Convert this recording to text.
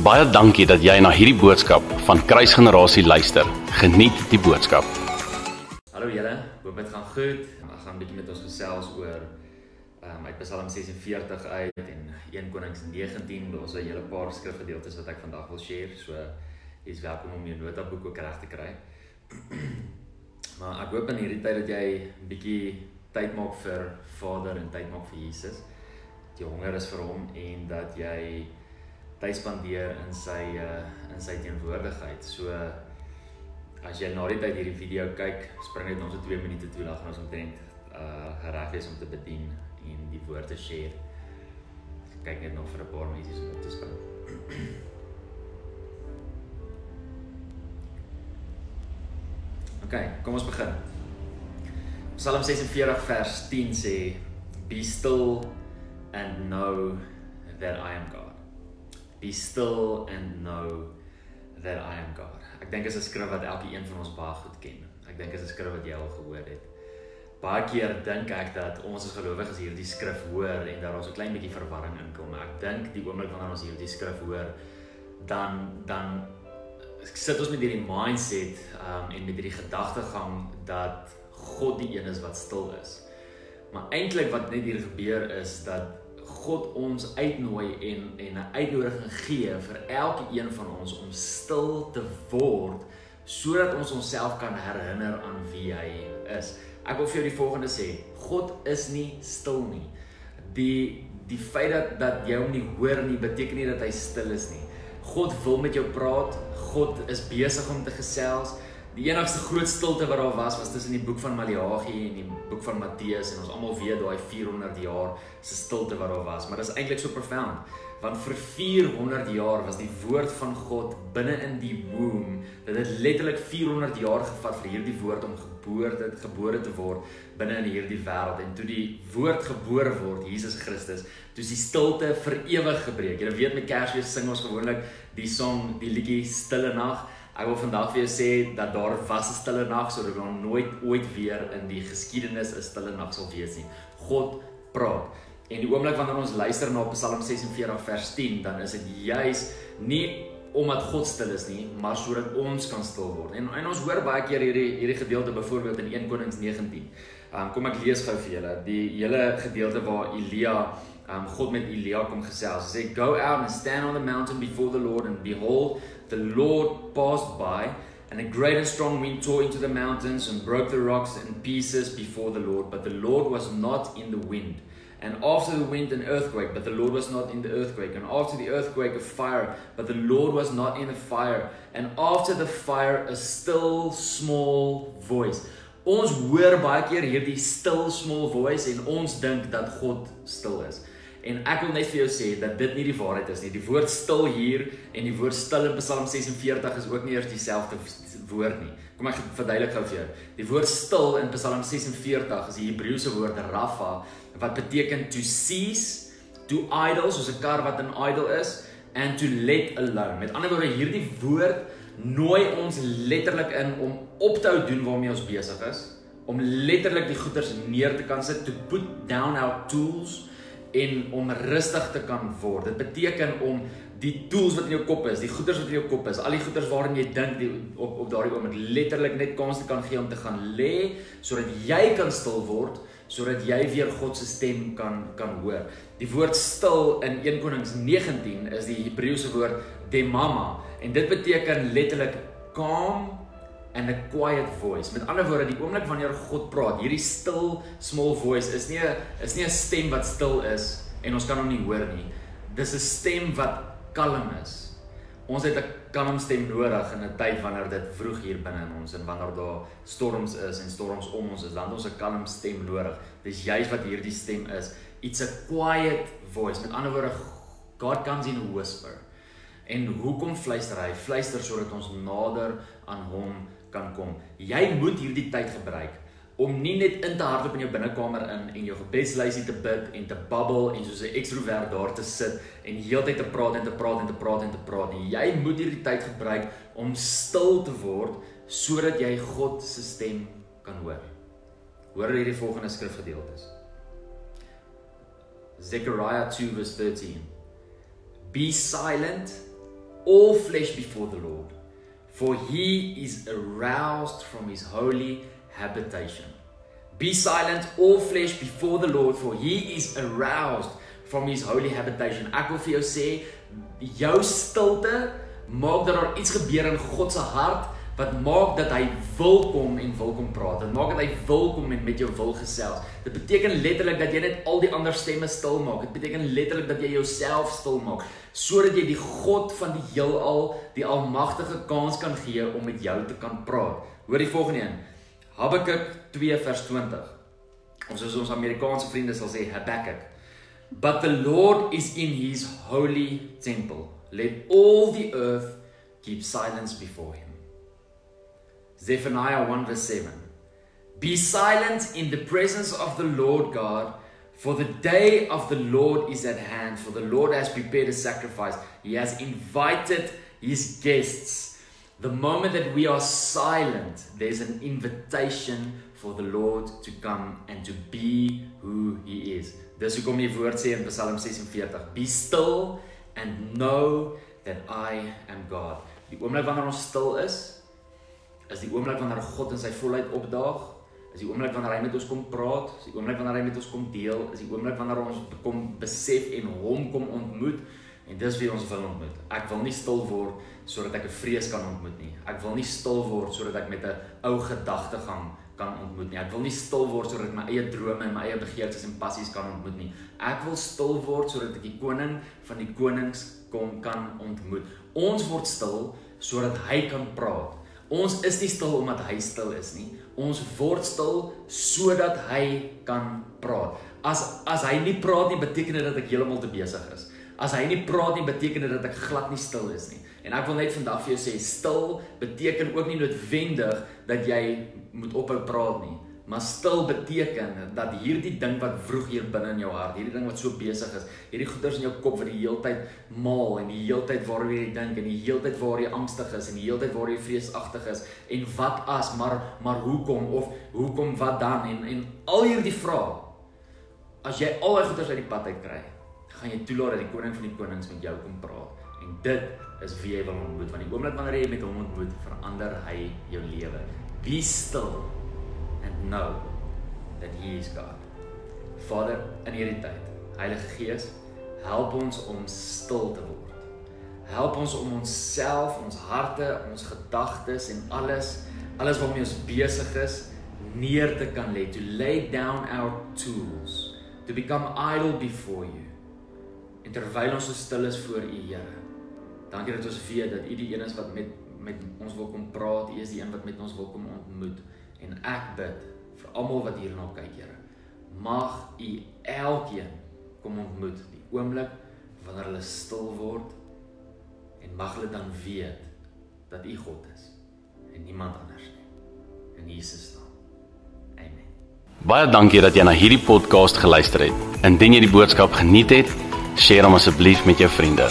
Baie dankie dat jy na hierdie boodskap van Kruisgenerasie luister. Geniet die boodskap. Hallo julle, hoop dit gaan goed. Ons gaan 'n bietjie met ons gesels oor ehm um, uit Psalm 46 uit en 1 Konings 19. Daar's 'n hele paar skrifgedeeltes wat ek vandag wil share. So jy's welkom om jou notaboek ook reg te kry. maar ek hoop in hierdie tyd dat jy 'n bietjie tyd maak vir Vader en tyd maak vir Jesus. Dat jy honger is vir hom en dat jy tyd spandeer in sy uh, in sy teenwoordigheid. So as jy na die tyd hierdie video kyk, spring net ons so 2 minute toe dan ons omtrent uh gereg is om te bedien en die woord te share. Kyk net nog vir 'n paar mense om te spring. OK, kom ons begin. Psalm 46 vers 10 sê be still and know that I am God. Be still and know that I am God. Ek dink is 'n skrif wat elke een van ons baie goed ken. Ek dink is 'n skrif wat jy al gehoor het. Baie keer dink ek dat ons as gelowiges hierdie skrif hoor en dat daar 'n klein bietjie verwarring inkom. Ek dink die oomblik wanneer ons hierdie skrif hoor, dan dan sit ons met hierdie mindset um en met hierdie gedagtegang dat God die een is wat stil is. Maar eintlik wat net hier gebeur is dat God ons uitnooi en en 'n uitnodiging gee vir elke een van ons om stil te word sodat ons onsself kan herinner aan wie hy is. Ek wil vir jou die volgende sê: God is nie stil nie. Die die feit dat dat jy hom nie hoor nie beteken nie dat hy stil is nie. God wil met jou praat. God is besig om te gesels. Die enigste groot stilte wat daar was was tussen die boek van Maleagi en die boek van Matteus en ons almal weet daai 400 jaar se stilte wat daar was, maar dit is eintlik so profound want vir 400 jaar was die woord van God binne in die womb. Dit het letterlik 400 jaar gevat vir hierdie woord om geboorte gebore te word binne in hierdie wêreld en toe die woord gebore word, Jesus Christus, toe is die stilte vir ewig gebreek. Jy weet met Kersfees sing ons gewoonlik die song, die liedjie Stille Nag. Ek wil vandag vir jou sê dat daar was 'n stille nag sodat ons nooit ooit weer in die geskiedenis 'n stille nag sal wees nie. God praat. En die oomblik wanneer ons luister na Psalm 46 vers 10, dan is dit juis nie omdat God stil is nie, maar sodat ons kan stil word. En en ons hoor baie keer hierdie hierdie gedeelte byvoorbeeld in 1 Konings 19. Um kom ek lees gou vir julle. Die hele gedeelte waar Elia um God met Elia kom gesels. Hy sê go out and stand on the mountain before the Lord and behold the Lord passed by, and a great and strong wind tore into the mountains and broke the rocks in pieces before the Lord. But the Lord was not in the wind. And after the wind, an earthquake, but the Lord was not in the earthquake. And after the earthquake, a fire, but the Lord was not in the fire. And after the fire, a still small voice. Ons hoor baie keer hierdie still small voice en ons dink dat God stil is. En ek wil net vir jou sê dat dit nie die waarheid is nie. Die woord stil hier en die woord stil in Psalm 46 is ook nie eers dieselfde woord nie. Kom ek verduidelik gou vir jou. Die woord stil in Psalm 46 is die Hebreëse woord rafa wat beteken to cease, to idle, soos 'n kar wat in idle is, and to let alone. Met ander woorde, hierdie woord nooi ons letterlik in om op te hou doen waarmee ons besig is, om letterlik die goeders neer te kan sit, to put down our tools en om rustig te kan word. Dit beteken om die tools wat in jou kop is, die goeders wat in jou kop is, al die goeders waarin jy dink op op daardie oomblik letterlik net kans te kan gee om te gaan lê sodat jy kan stil word, sodat jy weer God se stem kan kan hoor. Die woord stil in 1 Konings 19 is die Hebreëse woord demama en dit beteken letterlik calm and a quiet voice. Met ander woorde, die oomblik wanneer God praat, hierdie stil small voice is nie 'n is nie 'n stem wat stil is en ons kan hom nie hoor nie. Dis 'n stem wat kalm is. Ons het 'n kalm stem nodig in 'n tyd wanneer dit vroeg hier binne in ons en wanneer daar storms is en storms om ons is, dan het ons 'n kalm stem nodig. Dis juis wat hierdie stem is. It's a quiet voice. Met ander woorde, God comes in a whisper. En hoekom fluister hy? Fluister sodat ons nader aan hom kan kom. Jy moet hierdie tyd gebruik om nie net in te hardloop in jou binnekamer in en jou gebedslysie te bid en te babbel en soos 'n ekstrovert daar te sit en heeltyd te praat en te praat en te praat en te praat nie. Jy moet hierdie tyd gebruik om stil te word sodat jy God se stem kan hoor. Hoor hierdie volgende skrifgedeeltes. Zechariah 2 verse 13. Be silent all flesh before the Lord, for he is aroused from his holy habitation. Be silent, all flesh before the Lord, for he is aroused from his holy habitation. Ek wil vir jou sê, jou stilte maak dat daar iets gebeur in God se hart wat maak dat hy wil kom en wil kom praat. Dit maak dat hy wil kom en met jou wil gesels. Dit beteken letterlik dat jy net al die ander stemme stil maak. Dit beteken letterlik dat jy jouself stil maak sodat jy die God van die heelal, die almagtige kans kan gee om met jou te kan praat. Hoor die volgende een. Habakuk 2 vers 20. Ons soos ons Amerikaanse vriende sal sê Habakuk. But the Lord is in his holy temple. Let all the earth keep silence before him. Zephaniah 1 verse 7. Be silent in the presence of the Lord God, for the day of the Lord is at hand, for the Lord has prepared a sacrifice. He has invited his guests. The moment that we are silent, there's an invitation for the Lord to come and to be who he is. Dis hoekom die woord sê in Psalm 46, be still and know that I am God. Die oomblik wanneer ons stil is, is die oomblik wanneer God in sy volheid opdaag, is die oomblik wanneer hy met ons kom praat, is die oomblik wanneer hy met ons kom deel, is die oomblik wanneer ons kom besef en hom kom ontmoet en dis wie ons wil ontmoet. Ek wil nie stil word sodat ek 'n vrees kan ontmoet nie. Ek wil nie stil word sodat ek met 'n ou gedagtegang kan ontmoet nie. Ek wil nie stil word sodat ek my eie drome en my eie begeertes en passies kan ontmoet nie. Ek wil stil word sodat ek die koning van die konings kom kan ontmoet. Ons word stil sodat hy kan praat. Ons is nie stil omdat hy stil is nie. Ons word stil sodat hy kan praat. As as hy nie praat nie, beteken dit dat ek heeltemal te besig is. As hy nie praat nie, beteken dit dat ek glad nie stil is nie. En ek wil net vandag vir jou sê, stil beteken ook nie noodwendig dat jy moet ophou praat nie. Maar stil beteken dat hierdie ding wat vroeg hier binne in jou hart, hierdie ding wat so besig is, hierdie goeters in jou kop wat die heeltyd maal en die heeltyd waaroor jy dink en die heeltyd waar jy angstig is en die heeltyd waar jy vreesagtig is en wat as maar maar hoekom of hoekom wat dan en en al hierdie vrae as jy al daai goeters uit die pad uit kry, gaan jy toelaat dat die koning van die konings met jou kom praat. En dit is wie jy wil ontmoet want die oomblik wanneer jy met hom ontmoet, verander hy jou lewe. Be still and know that he is God. Vader, in hierdie tyd, Heilige Gees, help ons om stil te word. Help ons om onsself, ons harte, ons gedagtes en alles, alles waarmee ons besig is, neer te kan lê, to lay down our tools, to become idle before you. En terwyl ons so stil is voor U, Here, dankie dat ons weet dat U die een is wat met met ons wil kom praat, U is die een wat met ons wil kom ontmoet. En ek bid vir almal wat hierna kyk, Here. Mag U elkeen kom ontmoet die oomblik wanneer hulle stil word en mag hulle dan weet dat U God is en niemand anders nie. In Jesus naam. Amen. Baie dankie dat jy na hierdie podcast geluister het. Indien jy die boodskap geniet het, deel hom asseblief met jou vriende.